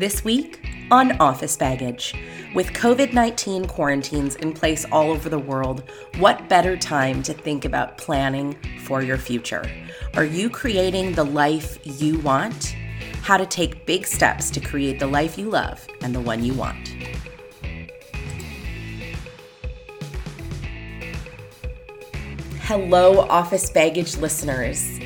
This week on Office Baggage. With COVID 19 quarantines in place all over the world, what better time to think about planning for your future? Are you creating the life you want? How to take big steps to create the life you love and the one you want. Hello, Office Baggage listeners.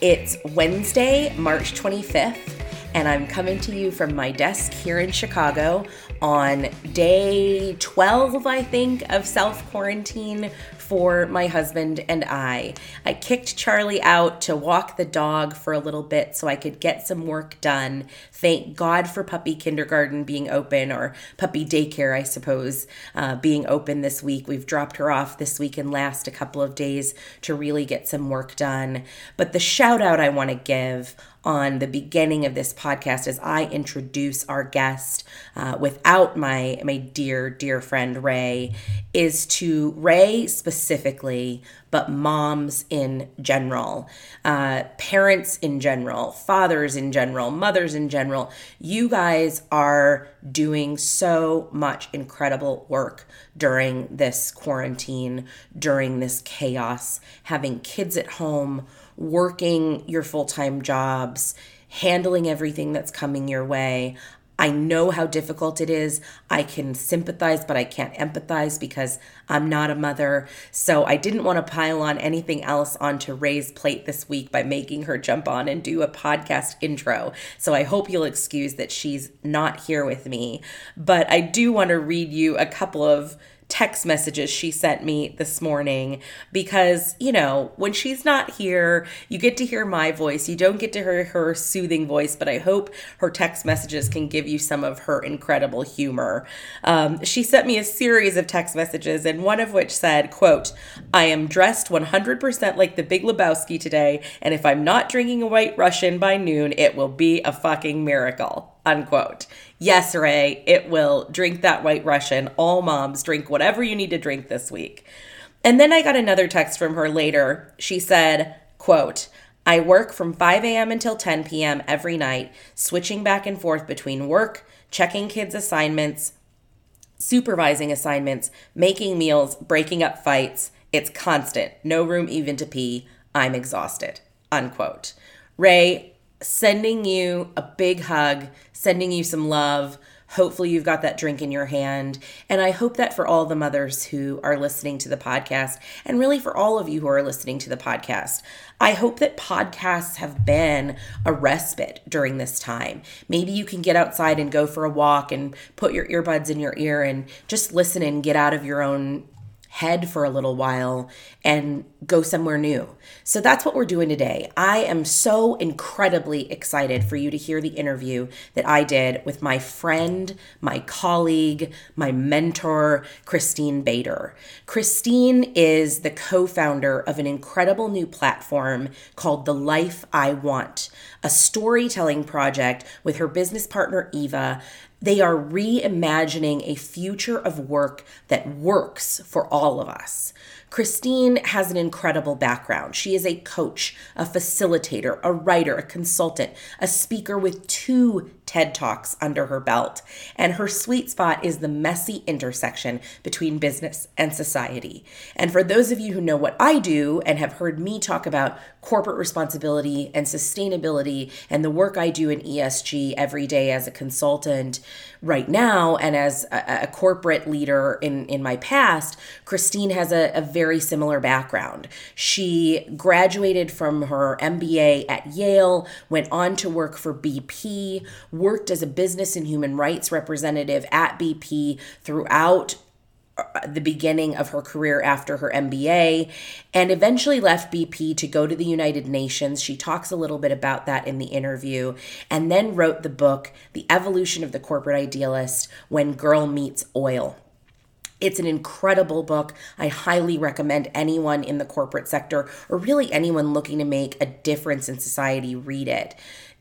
It's Wednesday, March 25th and I'm coming to you from my desk here in Chicago on day 12, I think, of self quarantine for my husband and I. I kicked Charlie out to walk the dog for a little bit so I could get some work done. Thank God for puppy kindergarten being open or puppy daycare, I suppose, uh, being open this week. We've dropped her off this week and last a couple of days to really get some work done. But the shout out I want to give on the beginning of this podcast as I introduce our guest uh, without my my dear dear friend Ray is to Ray specifically, but moms in general, uh, parents in general, fathers in general, mothers in general. You guys are doing so much incredible work during this quarantine, during this chaos, having kids at home working your full time jobs, handling everything that's coming your way. I know how difficult it is. I can sympathize, but I can't empathize because I'm not a mother. So I didn't want to pile on anything else onto Ray's plate this week by making her jump on and do a podcast intro. So I hope you'll excuse that she's not here with me. But I do want to read you a couple of text messages she sent me this morning because, you know, when she's not here, you get to hear my voice. You don't get to hear her soothing voice, but I hope her text messages can give you some of her incredible humor. Um, she sent me a series of text messages, and one of which said, quote, I am dressed 100% like the Big Lebowski today, and if I'm not drinking a white Russian by noon, it will be a fucking miracle unquote. Yes, Ray, it will. Drink that white Russian. All moms drink whatever you need to drink this week. And then I got another text from her later. She said, quote, I work from 5 a.m. until 10 p.m. every night, switching back and forth between work, checking kids' assignments, supervising assignments, making meals, breaking up fights. It's constant. No room even to pee. I'm exhausted. Unquote. Ray, sending you a big hug, sending you some love. Hopefully, you've got that drink in your hand. And I hope that for all the mothers who are listening to the podcast, and really for all of you who are listening to the podcast, I hope that podcasts have been a respite during this time. Maybe you can get outside and go for a walk and put your earbuds in your ear and just listen and get out of your own head for a little while and go somewhere new. So that's what we're doing today. I am so incredibly excited for you to hear the interview that I did with my friend, my colleague, my mentor, Christine Bader. Christine is the co founder of an incredible new platform called The Life I Want, a storytelling project with her business partner, Eva, they are reimagining a future of work that works for all of us. Christine has an incredible background. She is a coach, a facilitator, a writer, a consultant, a speaker with two TED Talks under her belt. And her sweet spot is the messy intersection between business and society. And for those of you who know what I do and have heard me talk about corporate responsibility and sustainability and the work I do in ESG every day as a consultant right now and as a, a corporate leader in, in my past, Christine has a, a very similar background. She graduated from her MBA at Yale, went on to work for BP, worked as a business and human rights representative at BP throughout uh, the beginning of her career after her MBA and eventually left BP to go to the United Nations. She talks a little bit about that in the interview and then wrote the book, The Evolution of the Corporate Idealist When Girl Meets Oil. It's an incredible book. I highly recommend anyone in the corporate sector or really anyone looking to make a difference in society read it.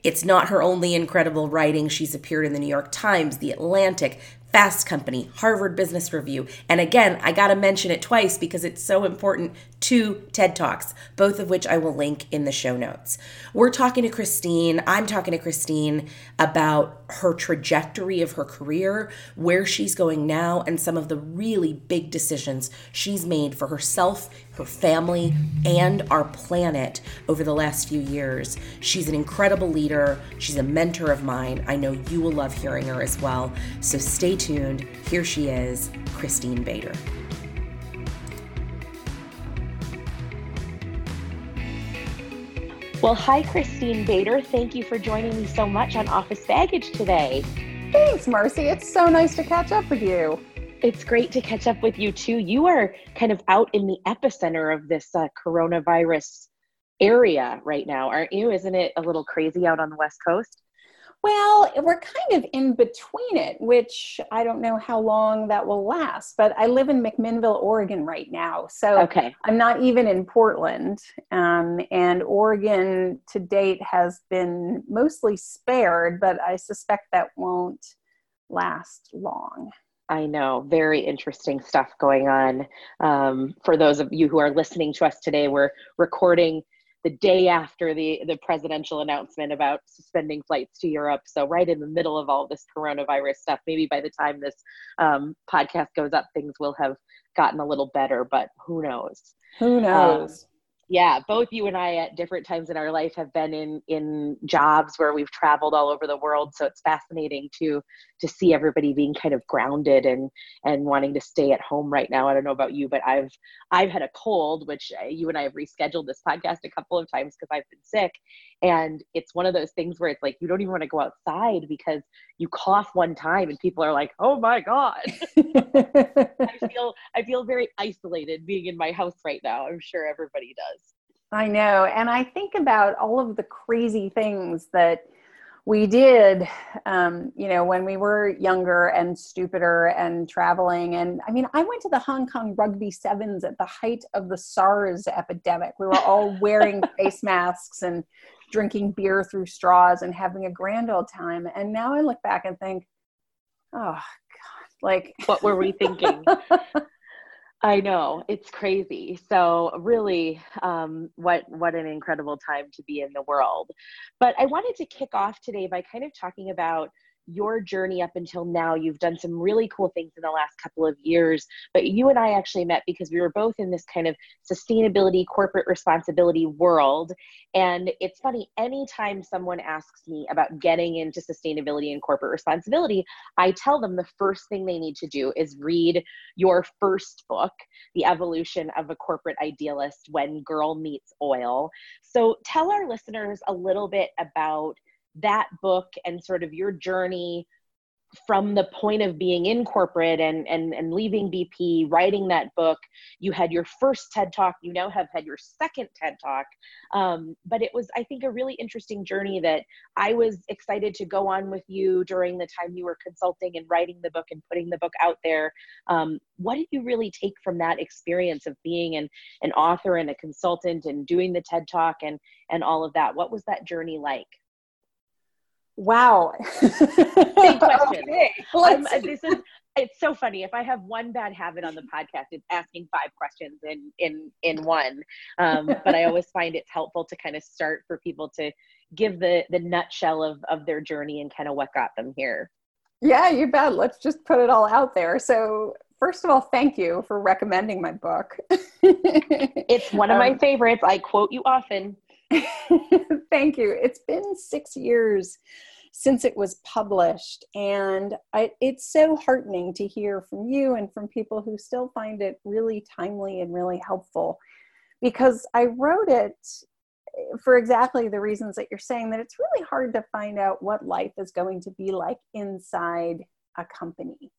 It's not her only incredible writing. She's appeared in the New York Times, The Atlantic, Fast Company, Harvard Business Review. And again, I got to mention it twice because it's so important two TED Talks, both of which I will link in the show notes. We're talking to Christine, I'm talking to Christine about her trajectory of her career, where she's going now, and some of the really big decisions she's made for herself, her family, and our planet over the last few years. She's an incredible leader, she's a mentor of mine. I know you will love hearing her as well. So stay tuned. Here she is, Christine Bader. Well, hi, Christine Bader. Thank you for joining me so much on Office Baggage today. Thanks, Marcy. It's so nice to catch up with you. It's great to catch up with you too. You are kind of out in the epicenter of this uh, coronavirus area right now, aren't you? Isn't it a little crazy out on the West Coast? Well, we're kind of in between it, which I don't know how long that will last. But I live in McMinnville, Oregon right now. So okay. I'm not even in Portland. Um, and Oregon to date has been mostly spared, but I suspect that won't last long. I know, very interesting stuff going on. Um, for those of you who are listening to us today, we're recording the day after the the presidential announcement about suspending flights to Europe. So right in the middle of all this coronavirus stuff. Maybe by the time this um, podcast goes up, things will have gotten a little better, but who knows? Who knows? Um, yeah both you and i at different times in our life have been in in jobs where we've traveled all over the world. So it's fascinating to to see everybody being kind of grounded and and wanting to stay at home right now. I don't know about you but i've i've had a cold which uh, you and i have rescheduled this podcast a couple of times because i've been sick. And it's one of those things where it's like you don't even want to go outside because you cough one time and people are like oh my god. I feel i feel very isolated being in my house right now. I'm sure everybody does I know. And I think about all of the crazy things that we did, um, you know, when we were younger and stupider and traveling. And I mean, I went to the Hong Kong Rugby Sevens at the height of the SARS epidemic. We were all wearing face masks and drinking beer through straws and having a grand old time. And now I look back and think, oh, God, like, what were we thinking? I know it's crazy. So really, um, what what an incredible time to be in the world. But I wanted to kick off today by kind of talking about your journey up until now. You've done some really cool things in the last couple of years, but you and I actually met because we were both in this kind of sustainability, corporate responsibility world. And it's funny, anytime someone asks me about getting into sustainability and corporate responsibility, I tell them the first thing they need to do is read your first book, The Evolution of a Corporate Idealist When Girl Meets Oil. So tell our listeners a little bit about that book and sort of your journey from the point of being in corporate and, and, and leaving BP, writing that book, you had your first TED Talk, you now have had your second TED Talk. Um, but it was, I think, a really interesting journey that I was excited to go on with you during the time you were consulting and writing the book and putting the book out there. Um, what did you really take from that experience of being an, an author and a consultant and doing the TED Talk and, and all of that? What was that journey like? Wow. Big question. Okay. Uh, this is it's so funny. If I have one bad habit on the podcast, it's asking five questions in in in one. Um, but I always find it's helpful to kind of start for people to give the the nutshell of of their journey and kind of what got them here. Yeah, you bet. Let's just put it all out there. So first of all, thank you for recommending my book. it's one of my um, favorites. I quote you often. Thank you. It's been six years since it was published, and I, it's so heartening to hear from you and from people who still find it really timely and really helpful because I wrote it for exactly the reasons that you're saying that it's really hard to find out what life is going to be like inside a company,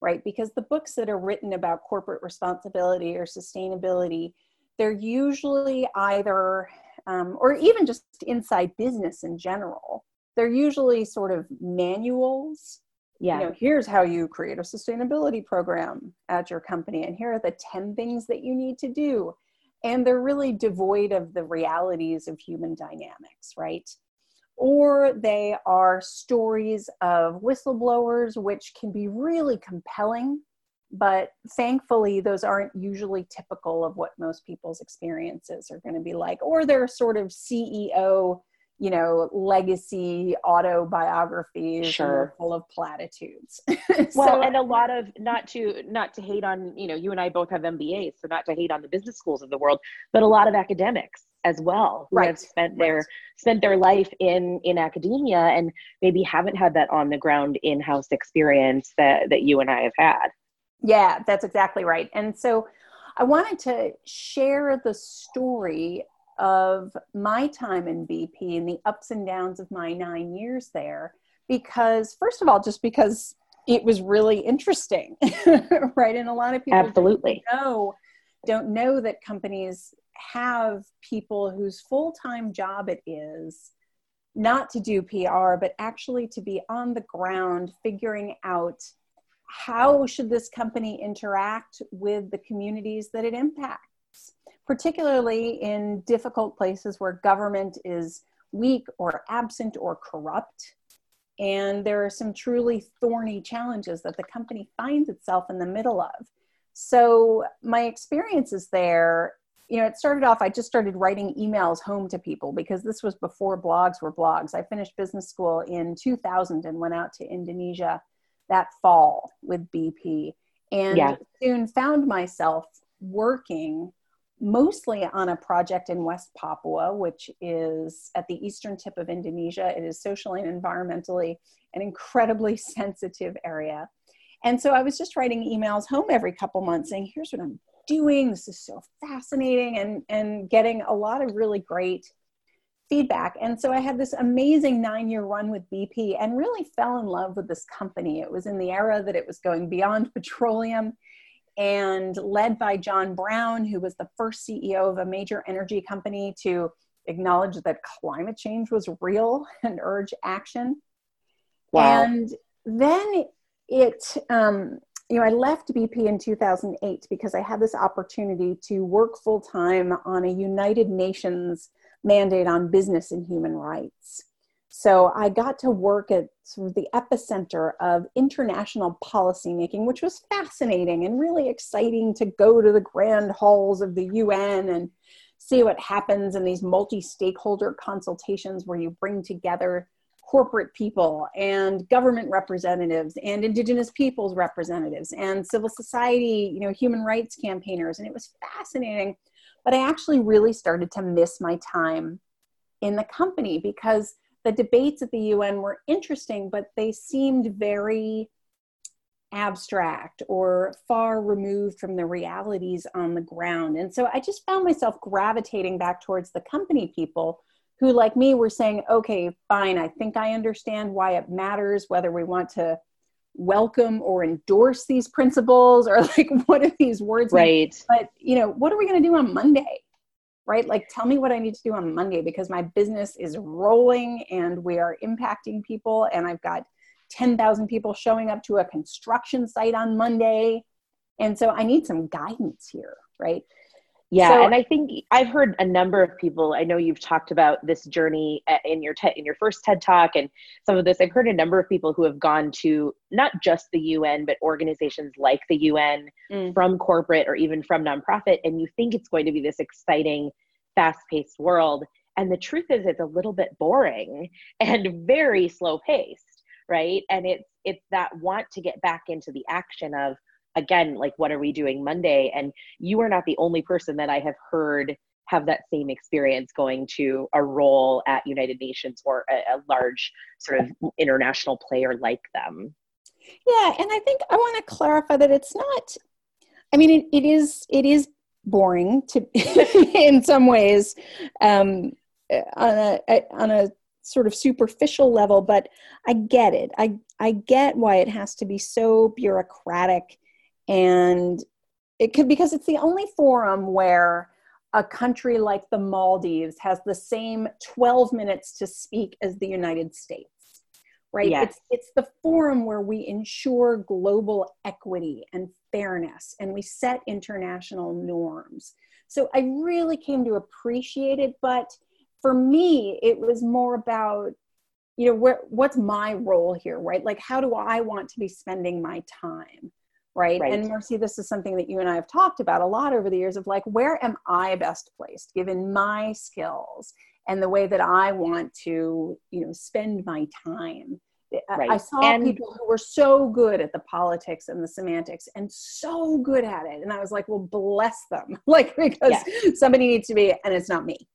right? Because the books that are written about corporate responsibility or sustainability, they're usually either um, or even just inside business in general, they're usually sort of manuals. Yeah. You know, here's how you create a sustainability program at your company, and here are the 10 things that you need to do. And they're really devoid of the realities of human dynamics, right? or they are stories of whistleblowers, which can be really compelling. But thankfully, those aren't usually typical of what most people's experiences are going to be like. Or they're sort of CEO you know legacy autobiographies sure. full of platitudes well so, and a lot of not to not to hate on you know you and i both have mbas so not to hate on the business schools of the world but a lot of academics as well who right. have spent their right. spent their life in in academia and maybe haven't had that on the ground in-house experience that that you and i have had yeah that's exactly right and so I wanted to share the story of my time in BP and the ups and downs of my nine years there. Because, first of all, just because it was really interesting, right? And a lot of people absolutely don't know, don't know that companies have people whose full time job it is not to do PR, but actually to be on the ground figuring out how should this company interact with the communities that it impacts particularly in difficult places where government is weak or absent or corrupt. And there are some truly thorny challenges that the company finds itself in the middle of. So, my experiences there, you know, it started off, I just started writing emails home to people because this was before blogs were blogs. I finished business school in 2000 and went out to Indonesia that fall with BP and yeah. soon found myself working mostly on a project in West Papua, which is at the eastern tip of Indonesia. It is socially and environmentally an incredibly sensitive area. And so I was just writing emails home every couple months saying, here's what I'm doing. This is so fascinating, and, and getting a lot of really great feedback. And so I had this amazing nine year run with BP and really fell in love with this company. It was in the era that it was going beyond petroleum and led by John Browne, who was the first CEO of a major energy company to acknowledge that climate change was real and urge action. Wow. And then it, um, you know, I left BP in 2008 because I had this opportunity to work full time on a United Nations mandate on business and human rights. So I got to work at sort of the epicenter of international policymaking, which was fascinating and really exciting to go to the grand halls of the UN and see what happens in these multi stakeholder consultations where you bring together corporate people and government representatives and indigenous peoples representatives and civil society you know human rights campaigners and it was fascinating but i actually really started to miss my time in the company because the debates at the UN were interesting, but they seemed very abstract or far removed from the realities on the ground. And so I just found myself gravitating back towards the company people who, like me, were saying, okay, fine, I think I understand why it matters whether we want to welcome or endorse these principles or like what are these words right mean? but you know what are we going to do on monday right? Like, tell me what I need to do on Monday because my business is rolling and we are impacting people, and I've got 10,000 people showing up to a construction site on Monday. And so I need some guidance here, right? Yeah, so, and I think I've heard a number of people. I know you've talked about this journey uh, in your te- in your first TED Talk, and some of this. I've heard a number of people who have gone to not just the UN, but organizations like the UN, mm. from corporate or even from nonprofit, and you think it's going to be this exciting, fast-paced world, and the truth is, it's a little bit boring and very slow paced, right? And it's it's that want to get back into the action of again like what are we doing monday? And you are not the only person that i have heard have that same experience going to a role at united nations or a, a large sort of international player like them. Yeah and i think i want to clarify that it's not i mean it, it is it is boring to in some ways um, on a on a sort of superficial level but i get it. I i get why it has to be so bureaucratic and it could because it's the only forum where a country like the Maldives has the same 12 minutes to speak as the United States. Right? Yes. It's it's the forum where we ensure global equity and fairness and we set international norms. So I really came to appreciate it, but for me, it was more about you know where what's my role here right like how do i want to be spending my time right? right? And Marcy, this is something that you and I have talked about a lot over the years of like, where am I best placed given my skills and the way that I want to, you know, spend my time? Right. I saw and, people who were so good at the politics and the semantics and so good at it. And I was like, well, bless them. like, because yes. somebody needs to be, and it's not me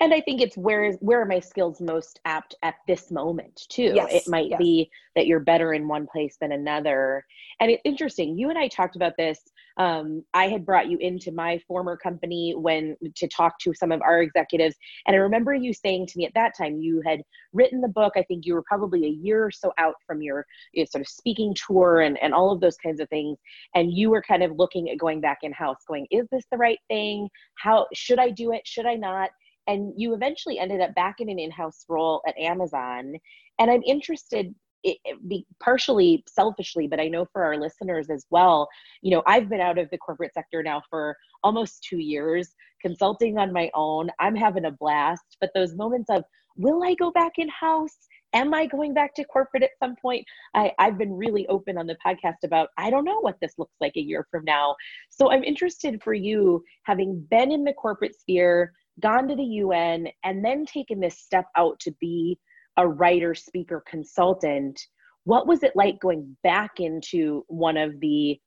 and i think it's where is where are my skills most apt at this moment too? Yes, it might yes. be that you're better in one place than another. And it's interesting you and i talked about this um, i had brought you into my former company when to talk to some of our executives and i remember you saying to me at that time you had written the book i think you were probably a year or so out from your you know, sort of speaking tour and, and all of those kinds of things and you were kind of looking at going back in house going is this the right thing? How should i do it? Should i not and you eventually ended up back in an in-house role at amazon. And i'm interested it, it be partially selfishly but i know for our listeners as well you know i've been out of the corporate sector now for almost two years consulting on my own. I'm having a blast but those moments of will i go back in house am i going back to corporate at some point? I, i've been really open on the podcast about i don't know what this looks like a year from now. So i'm interested for you having been in the corporate sphere gone to the UN, and then taken this step out to be a writer, speaker, consultant. What was it like going back into one of the,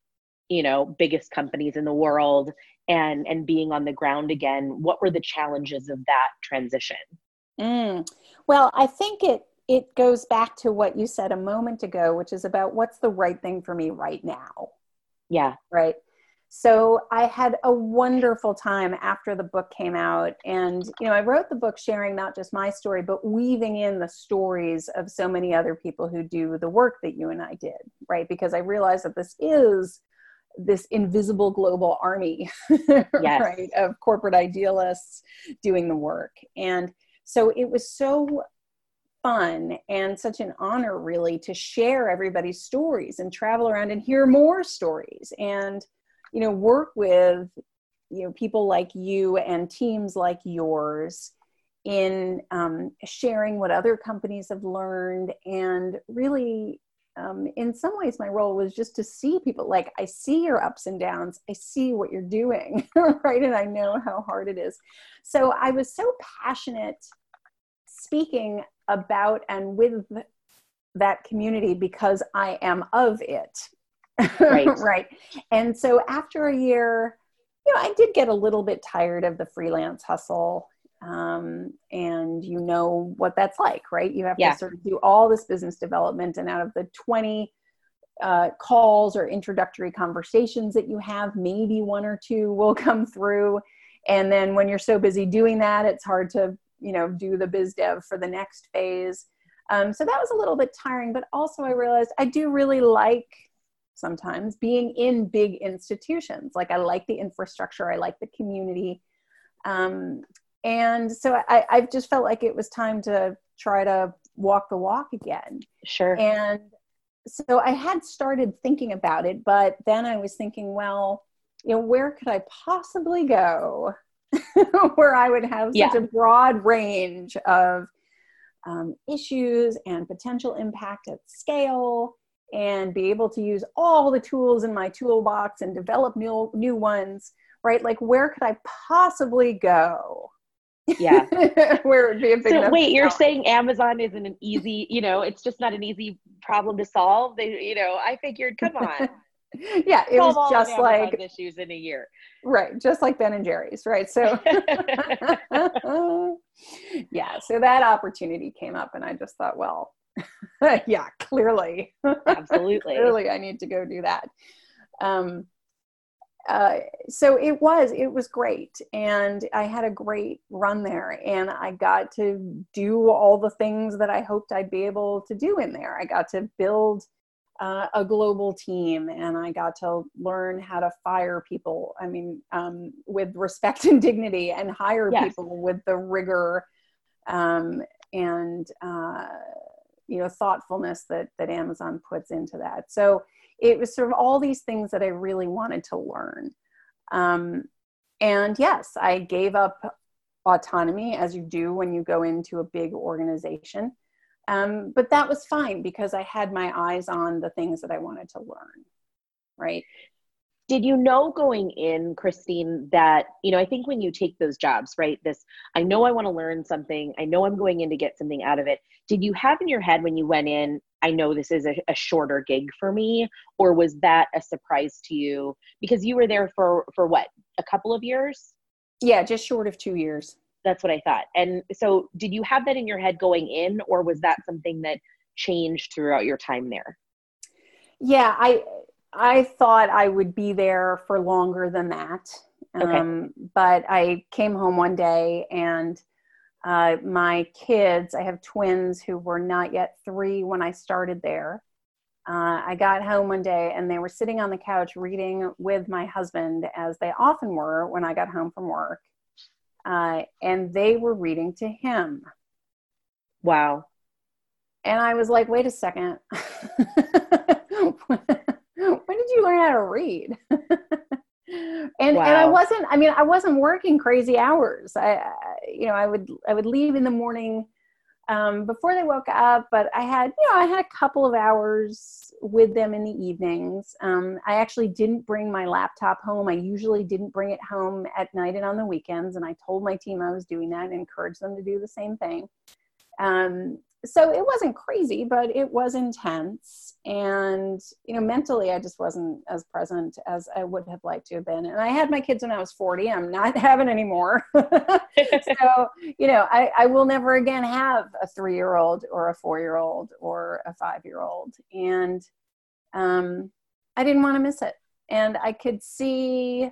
you know, biggest companies in the world and and being on the ground again? What were the challenges of that transition? Mm. Well, I think it it goes back to what you said a moment ago, which is about what's the right thing for me right now. Yeah. Right. So I had a wonderful time after the book came out. And, you know, I wrote the book sharing not just my story, but weaving in the stories of so many other people who do the work that you and I did, right? Because I realized that this is this invisible global army, yes. right, of corporate idealists doing the work. And so it was so fun and such an honor, really, to share everybody's stories and travel around and hear more stories. And you know work with you know people like you and teams like yours in um, sharing what other companies have learned and really um, in some ways my role was just to see people like i see your ups and downs. I see what you're doing right? And i know how hard it is. So i was so passionate speaking about and with that community because i am of it Right. right. And so after a year, you know, I did get a little bit tired of the freelance hustle. Um, and you know what that's like, right? You have yeah. to sort of do all this business development, and out of the 20 uh, calls or introductory conversations that you have, maybe one or two will come through. And then when you're so busy doing that, it's hard to, you know, do the biz dev for the next phase. Um, so that was a little bit tiring, but also I realized I do really like sometimes being in big institutions. Like i like the infrastructure i like the community. Um, and so I, i've just felt like it was time to try to walk the walk again. Sure. And so i had started thinking about it but then i was thinking well you know where could i possibly go where i would have yeah. such a broad range of um, issues and potential impact at scale and be able to use all the tools in my toolbox and develop new new ones right? Like where could i possibly go? Yeah. Where it would be a big so wait you're saying amazon isn't an easy you know it's just not an easy problem to solve? They you know i figured come on. Yeah it was just like issues in a year. Right just like ben and jerry's right? So yeah so that opportunity came up and i just thought well yeah, clearly. Absolutely. clearly, I need to go do that. Um, uh, so it was it was great and i had a great run there and i got to do all the things that i hoped i'd be able to do in there i got to build uh, a global team and i got to learn how to fire people i mean um, with respect and dignity and hire yes. people with the rigor um, and uh, you know thoughtfulness that that amazon puts into that so it was sort of all these things that i really wanted to learn um, and yes i gave up autonomy as you do when you go into a big organization Um, but that was fine because I had my eyes on the things that I wanted to learn. Right. Did you know going in, Christine, that, you know, I think when you take those jobs, right? This, I know I want to learn something. I know I'm going in to get something out of it. Did you have in your head when you went in, I know this is a, a shorter gig for me? Or was that a surprise to you? Because you were there for, for what, a couple of years? Yeah, just short of two years. That's what I thought. And so, did you have that in your head going in, or was that something that changed throughout your time there? Yeah, I I thought I would be there for longer than that. Okay. Um, but I came home one day and uh, my kids, I have twins who were not yet three when I started there. Uh, I got home one day and they were sitting on the couch reading with my husband, as they often were when I got home from work uh, and they were reading to him. Wow. And I was like, wait a second. you learn how to read? and wow. and I wasn't I mean I wasn't working crazy hours. I, I you know I would I would leave in the morning um, before they woke up, but I had, you know, I had a couple of hours with them in the evenings. Um, I actually didn't bring my laptop home. I usually didn't bring it home at night and on the weekends. And I told my team I was doing that and encouraged them to do the same thing. Um, so it wasn't crazy, but it was intense. And, you know, mentally, I just wasn't as present as I would have liked to have been. And I had my kids when I was 40. I'm not having anymore. so, you know, I, I will never again have a three year old or a four year old or a five year old. And um, I didn't want to miss it. And I could see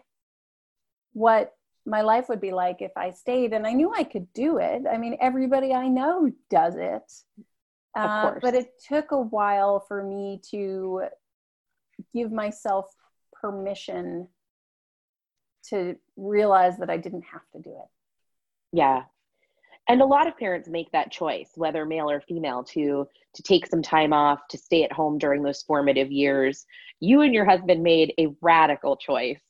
what my life would be like if I stayed. And I knew I could do it. I mean, everybody I know does it. Uh, but it took a while for me to give myself permission to realize that I didn't have to do it. Yeah. And a lot of parents make that choice, whether male or female, to to take some time off, to stay at home during those formative years. You and your husband made a radical choice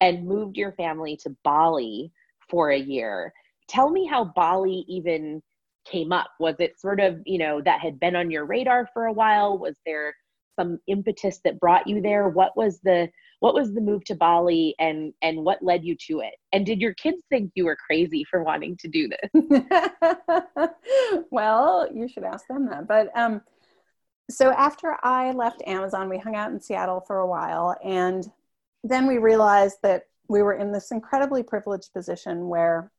and moved your family to Bali for a year. Tell me how Bali even came up. Was it sort of, you know, that had been on your radar for a while? Was there some impetus that brought you there? What was the what was the move to Bali and and what led you to it? And did your kids think you were crazy for wanting to do this? well, you should ask them that. But um so after I left Amazon, we hung out in Seattle for a while and then we realized that we were in this incredibly privileged position where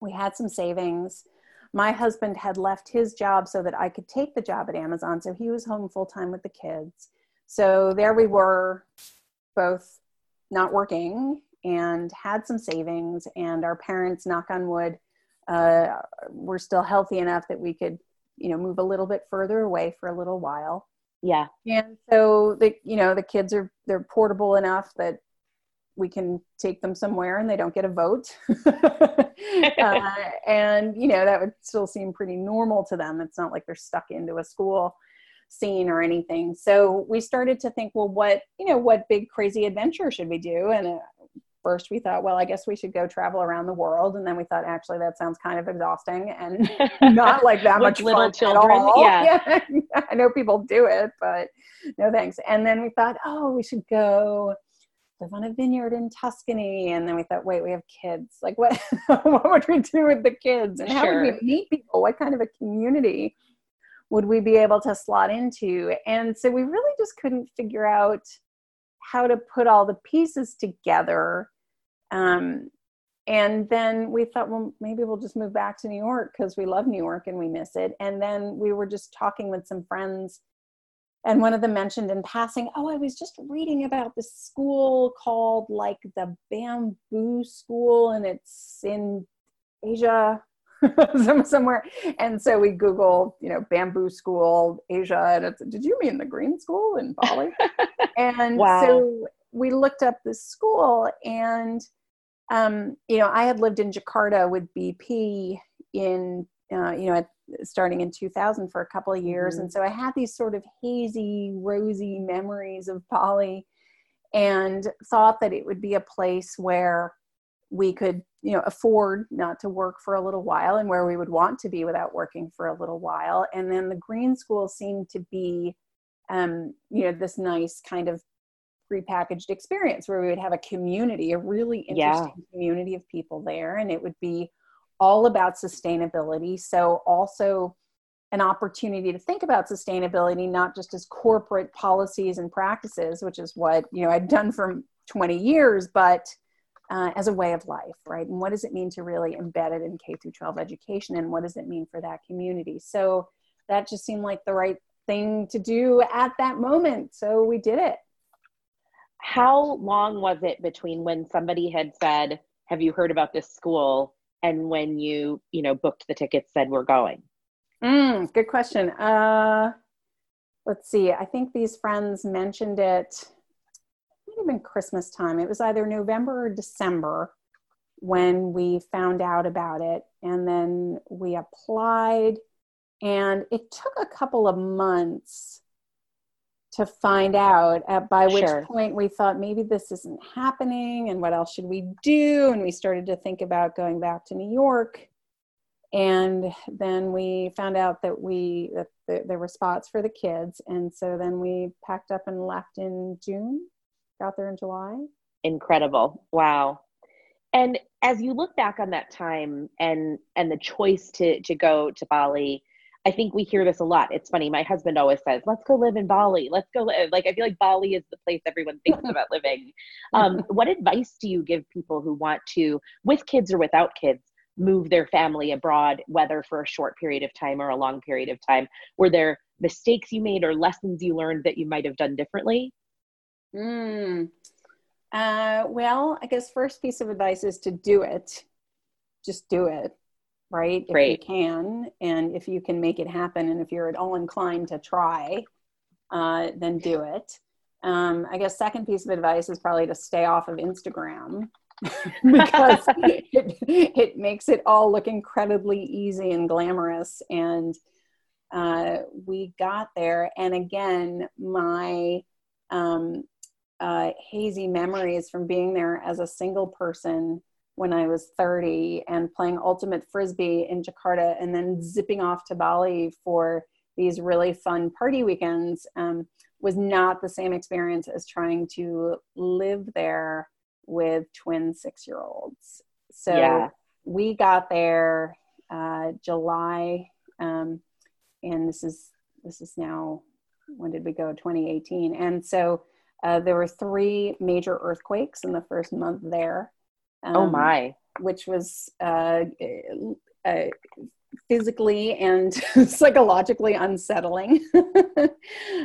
we had some savings. My husband had left his job so that I could take the job at Amazon. So he was home full time with the kids. So there we were, both not working and had some savings. And our parents, knock on wood, uh, were still healthy enough that we could, you know, move a little bit further away for a little while. Yeah. And so the you know the kids are they're portable enough that we can take them somewhere and they don't get a vote. uh, and you know that would still seem pretty normal to them. It's not like they're stuck into a school scene or anything. So we started to think, well, what you know, what big crazy adventure should we do? And uh, first we thought, well, I guess we should go travel around the world. And then we thought, actually, that sounds kind of exhausting and not like that much little fun children. At all. Yeah. yeah. I know people do it, but no thanks. And then we thought, oh, we should go live on a vineyard in Tuscany. And then we thought, wait, we have kids. Like, what? what would we do with the kids? And how sure. would we meet people? What kind of a community would we be able to slot into? And so we really just couldn't figure out how to put all the pieces together. Um, and then we thought, well, maybe we'll just move back to New York because we love New York and we miss it. And then we were just talking with some friends, and one of them mentioned in passing, oh, I was just reading about this school called like the Bamboo School, and it's in Asia somewhere. And so we Googled, you know, bamboo school, Asia. And it's, did you mean the green school in Bali? and wow. so we looked up this school and, um, you know, I had lived in Jakarta with BP in, uh, you know, at, starting in 2000 for a couple of years. Mm-hmm. And so I had these sort of hazy, rosy memories of Bali and thought that it would be a place where we could you know afford not to work for a little while and where we would want to be without working for a little while and then the green school seemed to be um, you know this nice kind of prepackaged experience where we would have a community a really interesting yeah. community of people there and it would be all about sustainability so also an opportunity to think about sustainability not just as corporate policies and practices which is what you know i'd done for 20 years but uh, as a way of life, right? And what does it mean to really embed it in K through 12 education, and what does it mean for that community? So that just seemed like the right thing to do at that moment. So we did it. How long was it between when somebody had said, "Have you heard about this school?" and when you, you know, booked the tickets, said we're going? Mm, good question. Uh, let's see. I think these friends mentioned it been Christmas time. It was either November or December when we found out about it. And then we applied, and it took a couple of months to find out, at, by which sure. point we thought maybe this isn't happening, and what else should we do? And we started to think about going back to New York. And then we found out that we that there were spots for the kids, and so then we packed up and left in June got there in July. Incredible. Wow. And as you look back on that time and and the choice to to go to Bali, I think we hear this a lot. It's funny. My husband always says, "Let's go live in Bali. Let's go live." Like I feel like Bali is the place everyone thinks about living. Um, what advice do you give people who want to, with kids or without kids, move their family abroad, whether for a short period of time or a long period of time? Were there mistakes you made or lessons you learned that you might have done differently? Mm. Uh, well, I guess first piece of advice is to do it. Just do it, right? If you can, and if you can make it happen, and if you're at all inclined to try, uh, then do it. Um, I guess second piece of advice is probably to stay off of Instagram because it, it makes it all look incredibly easy and glamorous. And uh, we got there, and again, my um, uh, hazy memories from being there as a single person when I was 30 and playing ultimate frisbee in Jakarta and then zipping off to Bali for these really fun party weekends um, was not the same experience as trying to live there with twin six year olds. So yeah. we got there uh, July, um, and this is this is now when did we go 2018 and so uh, there were three major earthquakes in the first month there. Oh, um, oh my! Which was uh, uh, physically and psychologically unsettling.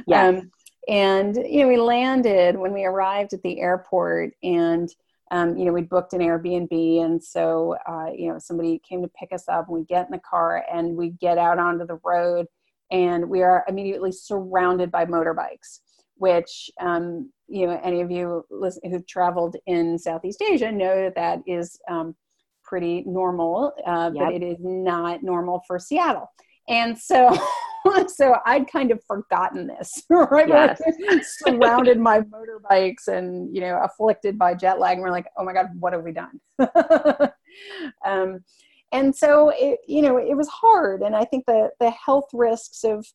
Yeah. Um, and you know, we landed when we arrived at the airport, and um, you know, we booked an Airbnb, and so uh, you know, somebody came to pick us up. And we get in the car, and we get out onto the road, and we are immediately surrounded by motorbikes which um, you know any of you listen, who've traveled in Southeast Asia know that that is um, pretty normal, uh, yep. but it is not normal for Seattle. And so, so I'd kind of forgotten this, right? Yes. surrounded by motorbikes and you know afflicted by jet lag, and we're like, oh my god, what have we done? um, and so it, you know, it was hard, and I think the the health risks of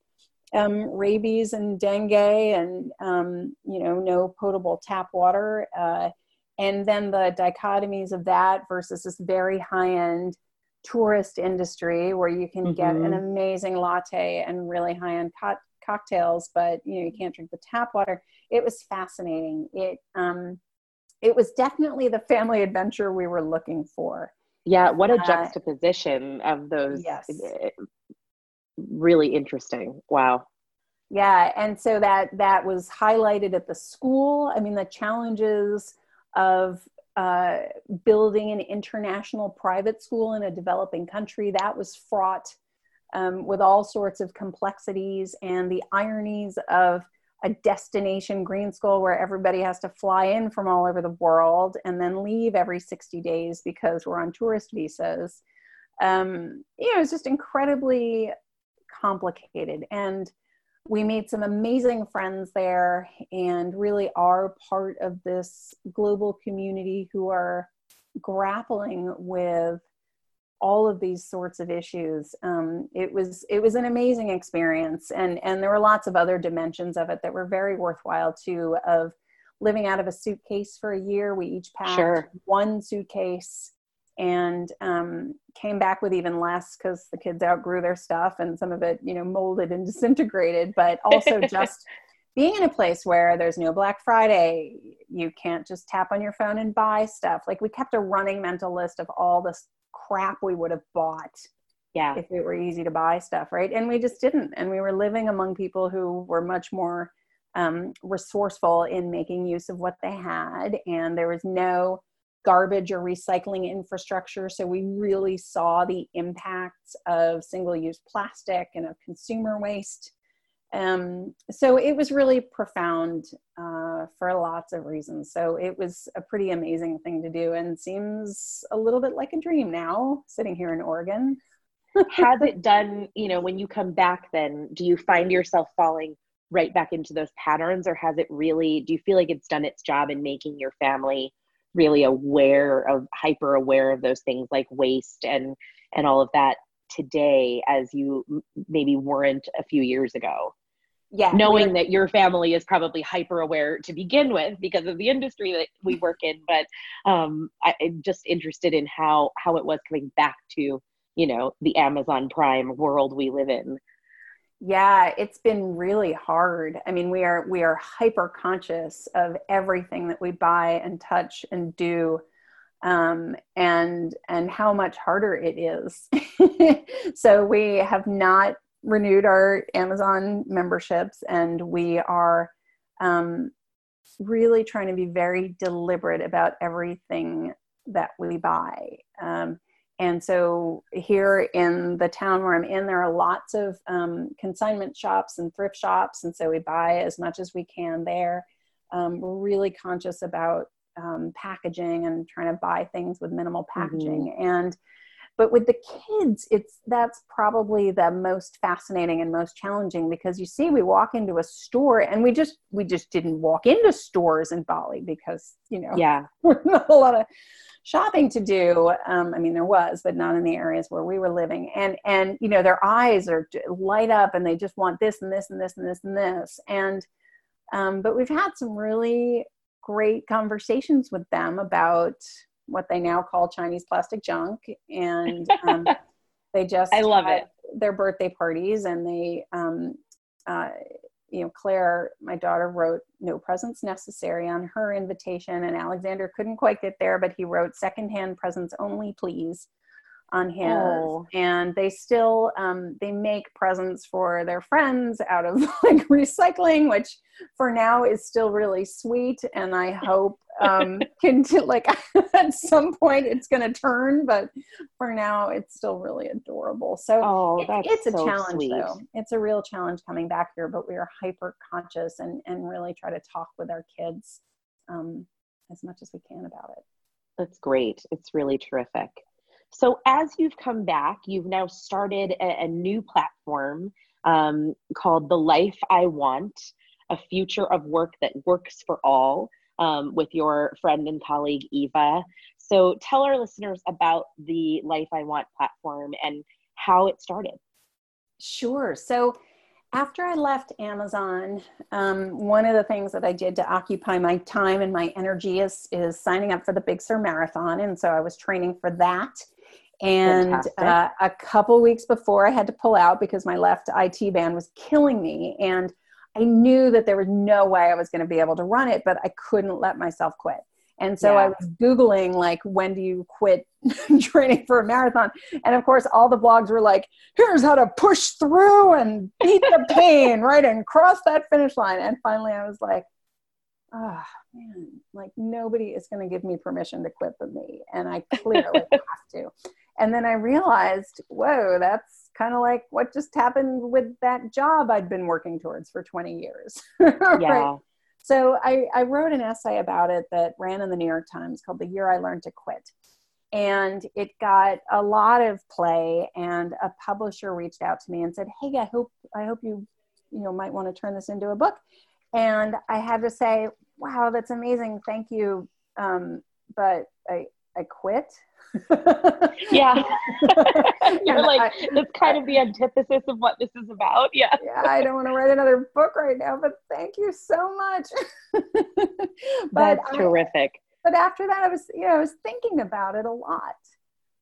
um, rabies and dengue and um, you know no potable tap water uh, and then the dichotomies of that versus this very high-end tourist industry where you can mm-hmm. get an mm-hmm. amazing latte and really high-end co- cocktails but you know you can't drink the tap water it was fascinating it um, it was definitely the family adventure we were looking for yeah what a uh, juxtaposition of those yes eh, really interesting. Wow. Yeah, and so that that was highlighted at the school. I mean, the challenges of uh, building an international private school in a developing country that was fraught um, with all sorts of complexities and the ironies of a destination green school where everybody has to fly in from all over the world and then leave every 60 days because we're on tourist visas. Um, you know, it's just incredibly complicated. And we made some amazing friends there and really are part of this global community who are grappling with all of these sorts of issues. Um, it was it was an amazing experience, and and there were lots of other dimensions of it that were very worthwhile too. Of living out of a suitcase for a year, we each packed sure. one suitcase and um, came back with even less because the kids outgrew their stuff and some of it you know molded and disintegrated. But also just being in a place where there's no Black Friday, you can't just tap on your phone and buy stuff. Like we kept a running mental list of all this crap we would have bought yeah if it were easy to buy stuff right and we just didn't and we were living among people who were much more um, resourceful in making use of what they had and there was no garbage or recycling infrastructure so we really saw the impacts of single use plastic and of consumer waste um, so it was really profound uh, for lots of reasons. So it was a pretty amazing thing to do and seems a little bit like a dream now sitting here in Oregon. Has it done, you know, when you come back, then do you find yourself falling right back into those patterns or has it really, do you feel like it's done its job in making your family really aware of, hyper aware of those things like waste and, and all of that today as you maybe weren't a few years ago? yeah knowing that your family is probably hyper aware to begin with because of the industry that we work in but um, I, am just interested in how how it was coming back to you know the amazon prime world we live in yeah it's been really hard i mean we are we are hyper conscious of everything that we buy and touch and do um, and and how much harder it is so we have not renewed our Amazon memberships and we are um, really trying to be very deliberate about everything that we buy. Um, and so here in the town where I'm in, there are lots of um, consignment shops and thrift shops. And so we buy as much as we can there. Um, we're really conscious about um, packaging and trying to buy things with minimal packaging. Mm-hmm. And but with the kids it's that's probably the most fascinating and most challenging because you see we walk into a store and we just we just didn't walk into stores in bali because you know yeah. not a lot of shopping to do. Um, i mean there was but not in the areas where we were living. And and you know their eyes are light up and they just want this and this and this and this and this. And um, but we've had some really great conversations with them about what they now call Chinese plastic junk, and um, they just I love it their birthday parties, and they um, uh, you know Claire, my daughter, wrote "No presents necessary" on her invitation, and Alexander couldn't quite get there, but he wrote "Secondhand presents only, please." On his oh. and they still um, they make presents for their friends out of like recycling which for now is still really sweet and i hope um, can t- like at some point it's going to turn but for now it's still really adorable. So oh, it, it's a so challenge sweet. though. It's a real challenge coming back here but we are hyper conscious and and really try to talk with our kids um, as much as we can about it. That's great. It's really terrific so, as you've come back, you've now started a, a new platform um, called The Life I Want, a future of work that works for all um, with your friend and colleague, Eva. So, tell our listeners about the Life I Want platform and how it started. Sure. So, after I left Amazon, um, one of the things that I did to occupy my time and my energy is, is signing up for the Big Sur Marathon. And so I was training for that and uh, a couple weeks before i had to pull out because my left IT band was killing me and i knew that there was no way i was going to be able to run it but i couldn't let myself quit. And so yeah. i was googling like when do you quit training for a marathon? And of course all the blogs were like here's how to push through and beat the pain right and cross that finish line. And finally i was like oh man like nobody is going to give me permission to quit but me and i clearly have to and then I realized, whoa, that's kind of like what just happened with that job I'd been working towards for 20 years. right? Yeah. So I, I wrote an essay about it that ran in the New York Times called The Year I Learned to Quit. And it got a lot of play and a publisher reached out to me and said, Hey, I hope I hope you, you know, might want to turn this into a book. And I had to say, Wow, that's amazing. Thank you. Um, but I, I quit. yeah. You're like, I, it's kind of the antithesis of what this is about. Yeah. yeah, I don't want to write another book right now, but thank you so much. but That's terrific. I, but after that, I was, you know, I was thinking about it a lot,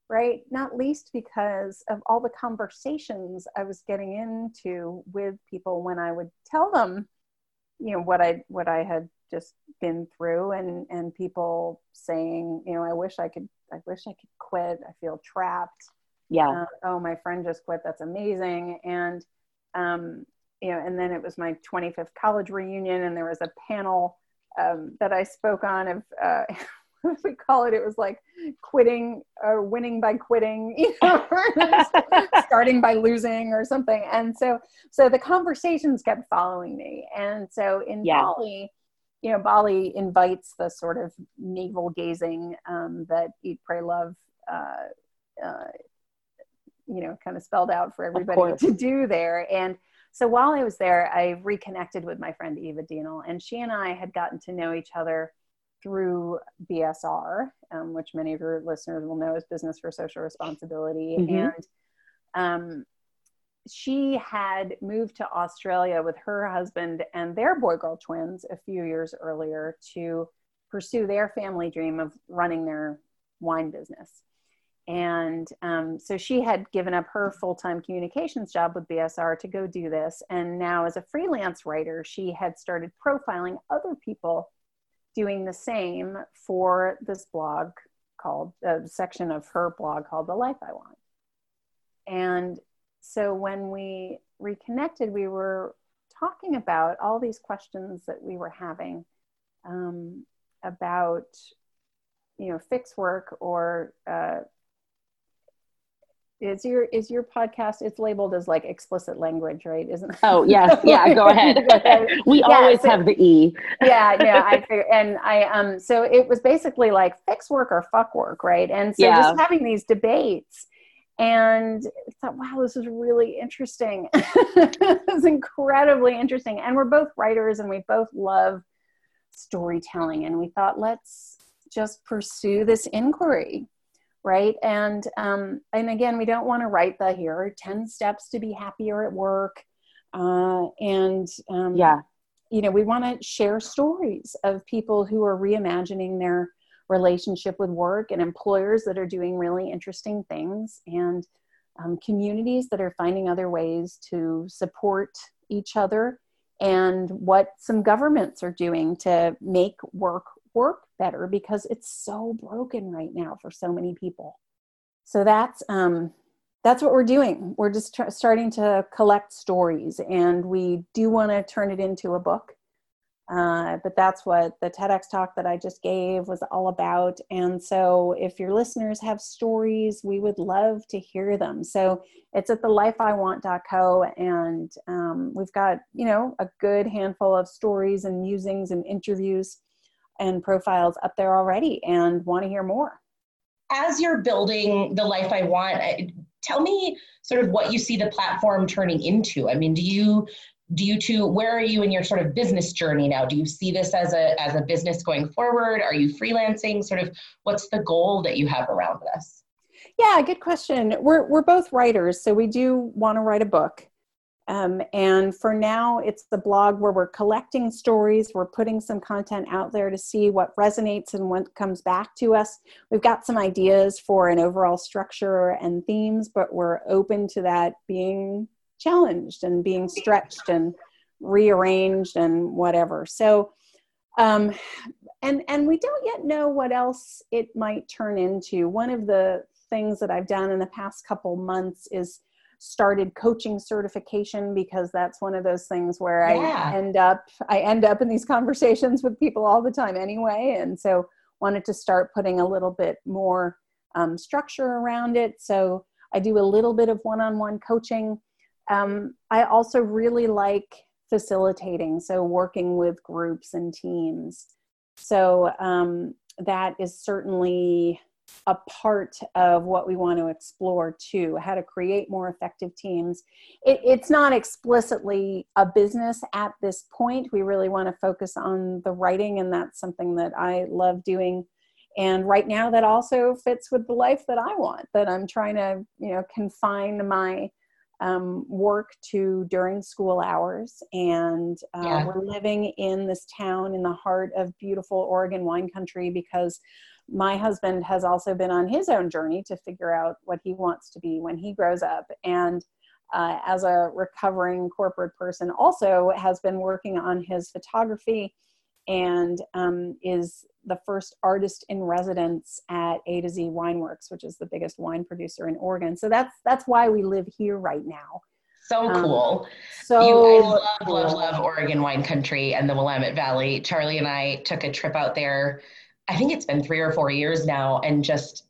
right? Not least because of all the conversations I was getting into with people when I would tell them, you know, what I what I had just been through, and and people saying, you know, I wish I could, I wish I could quit. I feel trapped. Yeah. Uh, oh, my friend just quit. That's amazing. And um, you know, and then it was my 25th college reunion, and there was a panel um, that I spoke on of uh, what do we call it? It was like quitting or winning by quitting, you know, starting by losing or something. And so, so the conversations kept following me. And so in yeah. Bali, you know, Bali invites the sort of navel gazing um, that Eat, Pray, Love, uh, uh, you know, kind of spelled out for everybody to do there. And so while I was there, I reconnected with my friend Eva Dienel, and she and I had gotten to know each other through BSR, um, which many of your listeners will know as Business for Social Responsibility. Mm-hmm. And um, she had moved to Australia with her husband and their boy girl twins a few years earlier to pursue their family dream of running their wine business. And um, so she had given up her full time communications job with BSR to go do this. And now, as a freelance writer, she had started profiling other people doing the same for this blog called a section of her blog called The Life I Want. And so when we reconnected, we were talking about all these questions that we were having um, about, you know, fix work or uh, is your is your podcast it's labeled as like explicit language right? Isn't it? oh yes. Yeah go ahead, we yeah, always so, have the e. Yeah yeah i figure, and i um so it was basically like fix work or fuck work right? And so yeah. just having these debates and I thought wow this is really interesting. It's incredibly interesting and we're both writers and we both love storytelling and we thought let's just pursue this inquiry right? And um, and again we don't want to write the here are 10 steps to be happier at work uh, and um, yeah. you know we want to share stories of people who are reimagining their relationship with work and employers that are doing really interesting things and um, communities that are finding other ways to support each other and what some governments are doing to make work work better because it's so broken right now for so many people. So that's um, that's what we're doing. We're just tr- starting to collect stories, and we do want to turn it into a book. Uh, but that's what the TEDx talk that I just gave was all about. And so, if your listeners have stories, we would love to hear them. So, it's at the lifeiwant.co, and um, we've got, you know, a good handful of stories and musings and interviews and profiles up there already and want to hear more. As you're building the life I want, tell me sort of what you see the platform turning into. I mean, do you do you two where are you in your sort of business journey now? Do you see this as a as a business going forward? Are you freelancing? Sort of what's the goal that you have around this? Yeah good question. We're we're both writers so we do want to write a book. Um, and for now, it's the blog where we're collecting stories. We're putting some content out there to see what resonates and what comes back to us. We've got some ideas for an overall structure and themes, but we're open to that being challenged and being stretched and rearranged and whatever. So, um, and and we don't yet know what else it might turn into. One of the things that I've done in the past couple months is started coaching certification because that's one of those things where yeah. I end up I end up in these conversations with people all the time anyway and so wanted to start putting a little bit more um, structure around it so I do a little bit of one-on-one coaching um, I also really like facilitating so working with groups and teams. So um, that is certainly a part of what we want to explore too how to create more effective teams. It, it's not explicitly a business at this point. We really want to focus on the writing and that's something that i love doing. And right now that also fits with the life that i want that i'm trying to you know confine my um, work to during school hours. And uh, yeah. we're living in this town in the heart of beautiful oregon wine country because my husband has also been on his own journey to figure out what he wants to be when he grows up. And uh, as a recovering corporate person also has been working on his photography and um, is the first artist in residence at A to Z Wineworks, which is the biggest wine producer in Oregon. So that's that's why we live here right now. So um, cool. So you, I love, cool. love, love Oregon wine country and the Willamette Valley. Charlie and I took a trip out there. I think it's been three or four years now, and just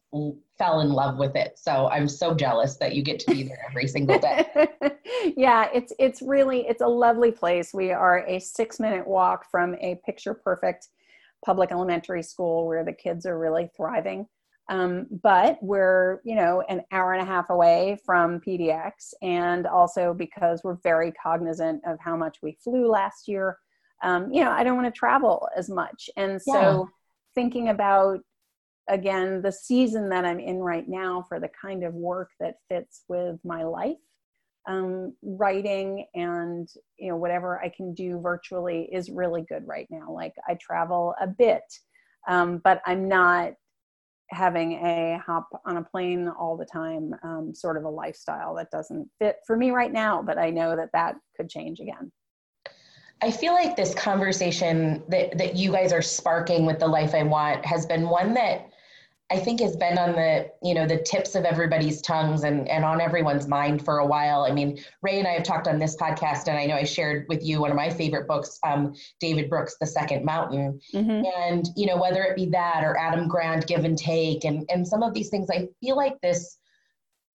fell in love with it. So I'm so jealous that you get to be there every single day. yeah, it's it's really it's a lovely place. We are a 6-minute walk from a picture perfect public elementary school where the kids are really thriving. Um, but we're, you know, an hour and a half away from PDX, and also because we're very cognizant of how much we flew last year. Um, you know, I don't want to travel as much, and so yeah. thinking about again the season that i'm in right now for the kind of work that fits with my life um, writing and you know whatever i can do virtually is really good right now. Like i travel a bit um, but i'm not having a hop on a plane all the time um, sort of a lifestyle that doesn't fit for me right now but i know that that could change again. I feel like this conversation that, that you guys are sparking with the life I want has been one that I think has been on the you know the tips of everybody's tongues and and on everyone's mind for a while. I mean, Ray and I have talked on this podcast, and I know I shared with you one of my favorite books, um, David Brooks' The Second Mountain, mm-hmm. and you know whether it be that or Adam Grant, Give and Take, and and some of these things. I feel like this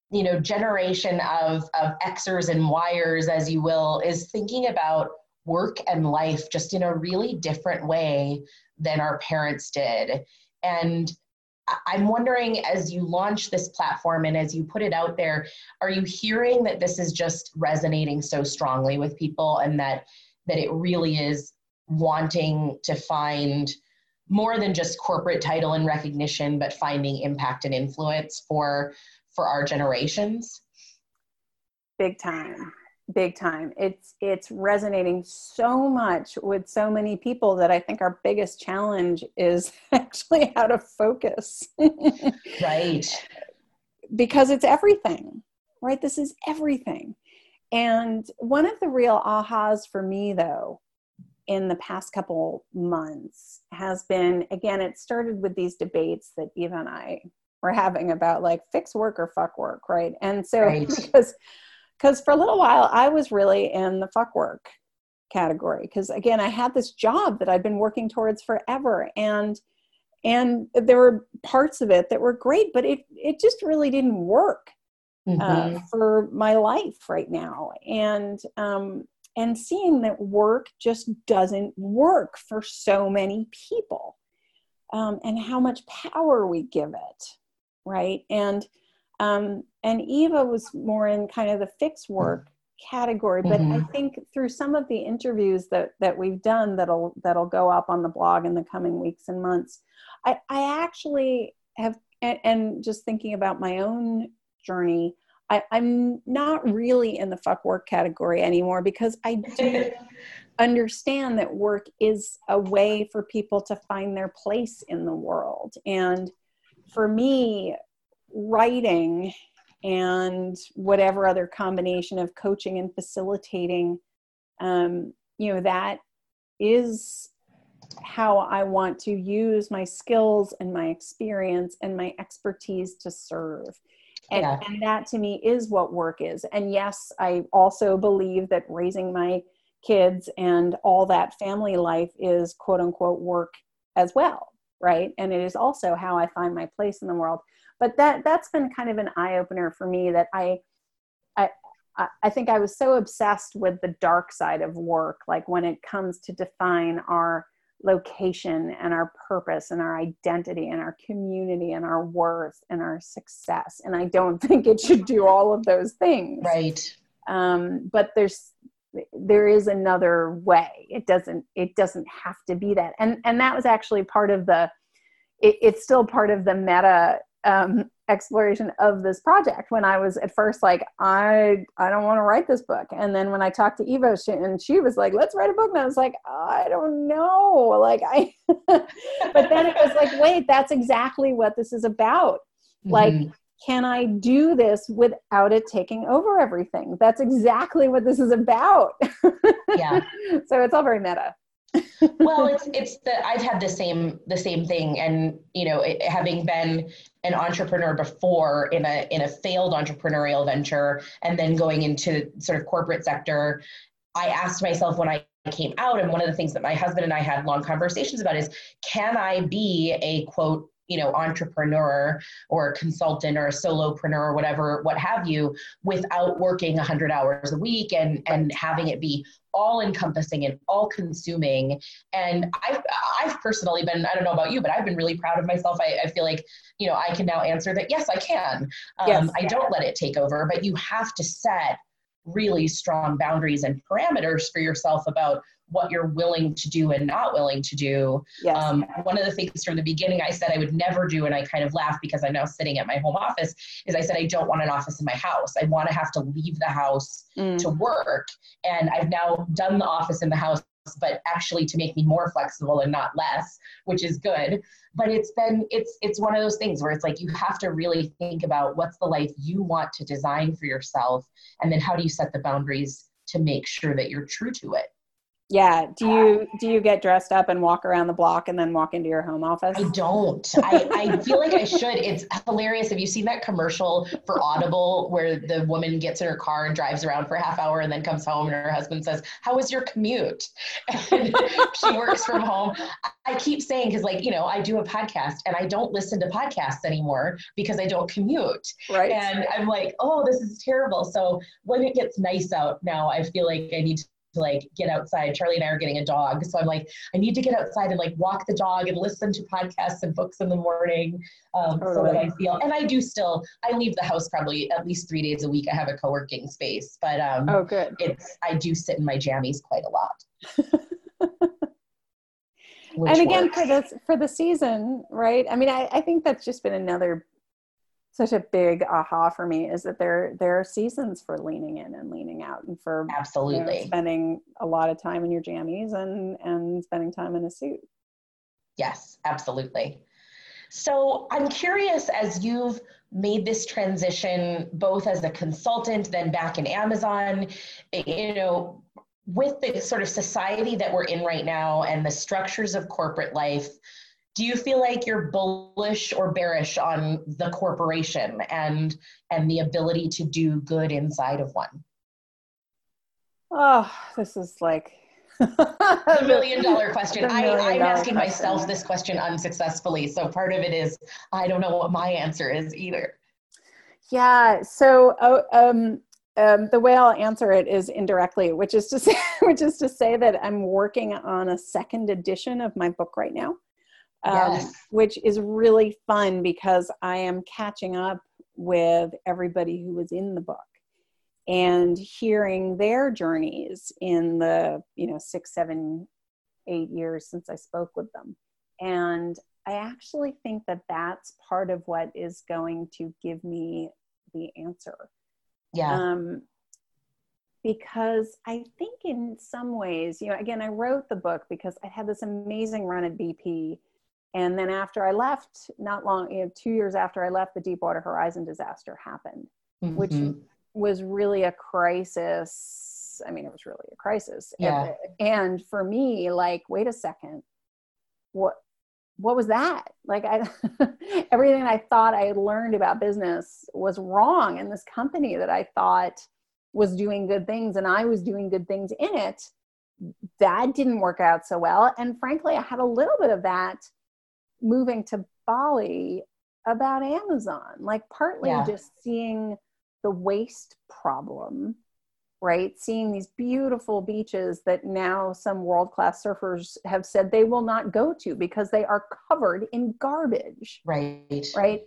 you know generation of of Xers and Yers, as you will, is thinking about work and life just in a really different way than our parents did, and I'm wondering as you launch this platform and as you put it out there, are you hearing that this is just resonating so strongly with people and that that it really is wanting to find more than just corporate title and recognition, but finding impact and influence for for our generations? Big time big time. It's it's resonating so much with so many people that i think our biggest challenge is actually how to focus. Right. Because it's everything right? This is everything. And one of the real ahas for me though in the past couple months has been again it started with these debates that eva and i were having about like fix work or fuck work right? And so right. because because for a little while I was really in the fuck work category because again I had this job that I'd been working towards forever and and there were parts of it that were great but it it just really didn't work uh, mm-hmm. uh, for my life right now and um and seeing that work just doesn't work for so many people um, and how much power we give it right and um, and Eva was more in kind of the fix work category, but mm-hmm. I think through some of the interviews that that we've done that'll that'll go up on the blog in the coming weeks and months, I, I actually have and, and just thinking about my own journey, I, I'm not really in the fuck work category anymore because I do understand that work is a way for people to find their place in the world. And for me, writing and whatever other combination of coaching and facilitating um, you know that is how i want to use my skills and my experience and my expertise to serve. And, yeah. and that to me is what work is. And yes i also believe that raising my kids and all that family life is quote unquote work as well right and it is also how i find my place in the world but that that's been kind of an eye opener for me that I, I I think I was so obsessed with the dark side of work, like when it comes to define our location and our purpose and our identity and our community and our worth and our success. And I don't think it should do all of those things. Right. Um, but there's there is another way. It doesn't it doesn't have to be that. And and that was actually part of the it, it's still part of the meta um, exploration of this project when i was at first like i i don't want to write this book and then when i talked to Eva she, and she was like let's write a book and i was like i don't know like i but then it was like wait that's exactly what this is about mm-hmm. like can i do this without it taking over everything? That's exactly what this is about. Yeah. So it's all very meta. Well it's it's the i've had the same the same thing. And you know it, having been an entrepreneur before in a in a failed entrepreneurial venture and then going into sort of corporate sector i asked myself when i came out and one of the things that my husband and i had long conversations about is can i be a quote you know entrepreneur or a consultant or a solopreneur or whatever what have you without working 100 hours a week and and having it be all encompassing and all consuming. And i've i've personally been i don't know about you but i've been really proud of myself. I, I feel like you know i can now answer that yes i can. Um, yes, i don't let it take over but you have to set really strong boundaries and parameters for yourself about what you're willing to do and not willing to do. Yes. Um, one of the things from the beginning I said I would never do, and I kind of laugh because I'm now sitting at my home office, is I said I don't want an office in my house. I want to have to leave the house mm. to work. And I've now done the office in the house but actually to make me more flexible and not less which is good but it's been it's it's one of those things where it's like you have to really think about what's the life you want to design for yourself and then how do you set the boundaries to make sure that you're true to it yeah. Do uh, you do you get dressed up and walk around the block and then walk into your home office? I don't. I, I feel like I should. It's hilarious. Have you seen that commercial for Audible where the woman gets in her car and drives around for a half hour and then comes home and her husband says, How was your commute? And she works from home. I keep saying, because like, you know, I do a podcast and I don't listen to podcasts anymore because I don't commute. Right. And I'm like, oh, this is terrible. So when it gets nice out now, I feel like I need to like get outside. Charlie and I are getting a dog. So I'm like, I need to get outside and like walk the dog and listen to podcasts and books in the morning um, totally. so that I feel, and I do still, I leave the house probably at least three days a week. I have a co-working space, but um, oh, good. It's, I do sit in my jammies quite a lot. and again, works. for this, for the season, right? I mean, I, I think that's just been another such a big aha for me is that there there are seasons for leaning in and leaning out and for absolutely you know, spending a lot of time in your jammies and and spending time in a suit. Yes absolutely. So i'm curious as you've made this transition both as a consultant then back in amazon you know with the sort of society that we're in right now and the structures of corporate life do you feel like you're bullish or bearish on the corporation and and the ability to do good inside of one? Oh this is like the million dollar question. I, i'm asking question. myself this question unsuccessfully so part of it is i don't know what my answer is either. Yeah so oh, um, um, the way I'll answer it is indirectly, which is to say, which is to say that I'm working on a second edition of my book right now um, yes. which is really fun because I am catching up with everybody who was in the book and hearing their journeys in the you know six seven eight years since i spoke with them. And i actually think that that's part of what is going to give me the answer. Yeah. Um, because i think in some ways you know again i wrote the book because i had this amazing run at bp and then after I left, not long, you know, two years after I left, the Deepwater Horizon disaster happened, mm-hmm. which was really a crisis. I mean, it was really a crisis. Yeah. And, and for me, like, wait a second, what what was that? Like, I everything I thought I had learned about business was wrong and this company that I thought was doing good things, and I was doing good things in it. That didn't work out so well. And frankly, I had a little bit of that moving to Bali about Amazon, like partly yeah. just seeing the waste problem, right? Seeing these beautiful beaches that now some world class surfers have said they will not go to because they are covered in garbage. Right. Right.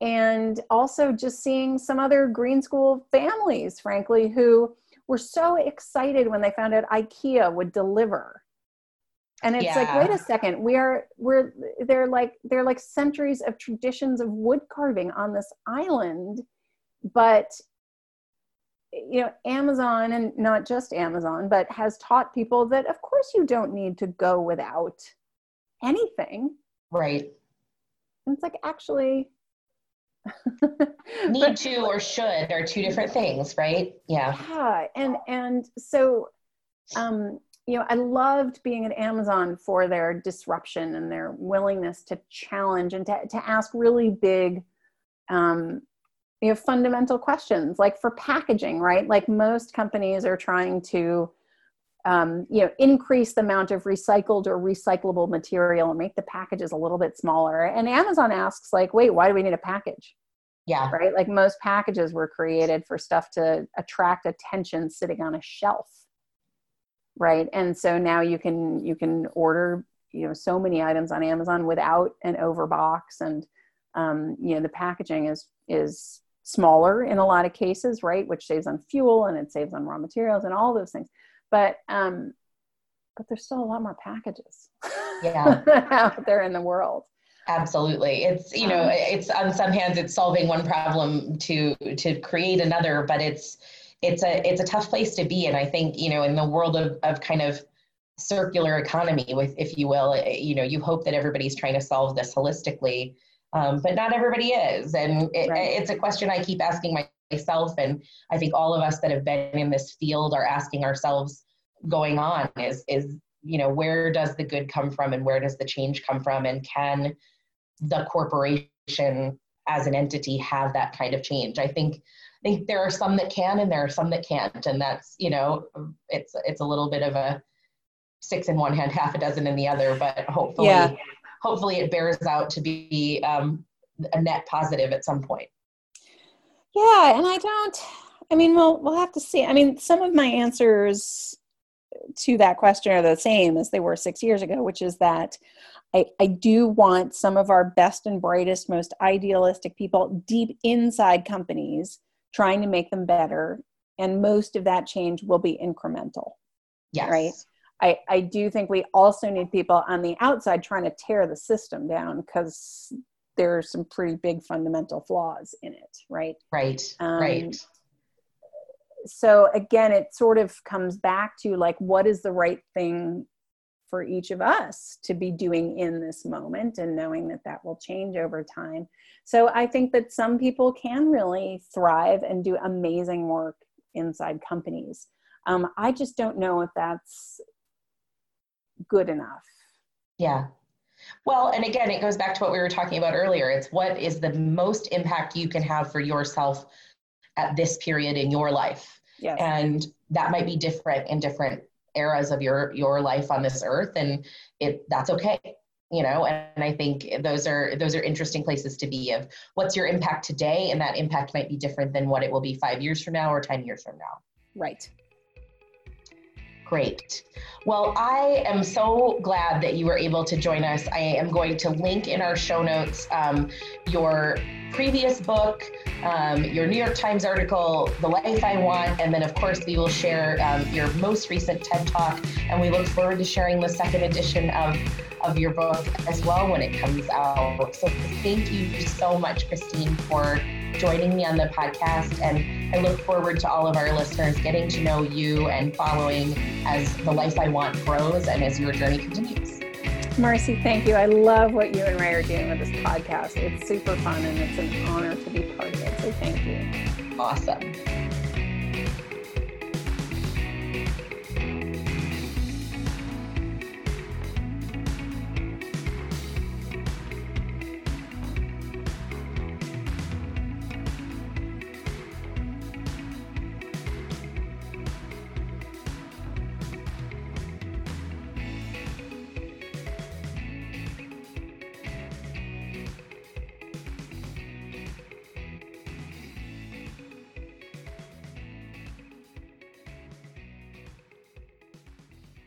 And also just seeing some other green school families, frankly, who were so excited when they found out IKEA would deliver and it's yeah. like wait a second we are we're they're like they're like centuries of traditions of wood carving on this island but you know amazon and not just amazon but has taught people that of course you don't need to go without anything. Right. And it's like actually need to or should are two different things right? Yeah. Yeah and and so um you know, I loved being at Amazon for their disruption and their willingness to challenge and to, to ask really big, um, you know, fundamental questions like for packaging, right? Like most companies are trying to, um, you know, increase the amount of recycled or recyclable material and make the packages a little bit smaller. And Amazon asks, like, wait, why do we need a package? Yeah. Right. Like most packages were created for stuff to attract attention sitting on a shelf right? And so now you can you can order you know so many items on amazon without an overbox. And um, you know the packaging is is smaller in a lot of cases right? Which saves on fuel and it saves on raw materials and all those things. But um but there's still a lot more packages yeah. out there in the world. Absolutely. It's you know um, it's on some hands it's solving one problem to to create another but it's it's a it's a tough place to be and i think you know in the world of, of kind of circular economy with if you will eh, you know you hope that everybody's trying to solve this holistically um, but not everybody is. And it, right. it's a question i keep asking myself and i think all of us that have been in this field are asking ourselves going on is is you know where does the good come from and where does the change come from? And can the corporation as an entity have that kind of change? I think There are some that can and there are some that can't, and that's you know it's it's a little bit of a six in one hand, half a dozen in the other. But hopefully, yeah. hopefully it bears out to be um, a net positive at some point. Yeah, and I don't. I mean, we'll we'll have to see. I mean, some of my answers to that question are the same as they were six years ago, which is that I, I do want some of our best and brightest, most idealistic people deep inside companies trying to make them better and most of that change will be incremental yes. right? I, I do think we also need people on the outside trying to tear the system down because there are some pretty big fundamental flaws in it right? Right um, right. so again it sort of comes back to like what is the right thing for each of us to be doing in this moment and knowing that that will change over time. So I think that some people can really thrive and do amazing work inside companies. Um, I just don't know if that's good enough. Yeah. Well, and again, it goes back to what we were talking about earlier. It's what is the most impact you can have for yourself at this period in your life. Yes. And that might be different in different eras of your your life on this earth and it that's okay you know? And i think those are those are interesting places to be of what's your impact today and that impact might be different than what it will be five years from now or 10 years from now. Right Great. Well, I am so glad that you were able to join us. I am going to link in our show notes um, your previous book, um, your New York Times article, The Life I Want, and then, of course, we will share um, your most recent TED Talk. And we look forward to sharing the second edition of, of your book as well when it comes out. So, thank you so much, Christine, for joining me on the podcast. And I look forward to all of our listeners getting to know you and following as the life I want grows and as your journey continues. Marcy, thank you. I love what you and Ray are doing with this podcast. It's super fun and it's an honor to be part of it. So thank you. Awesome.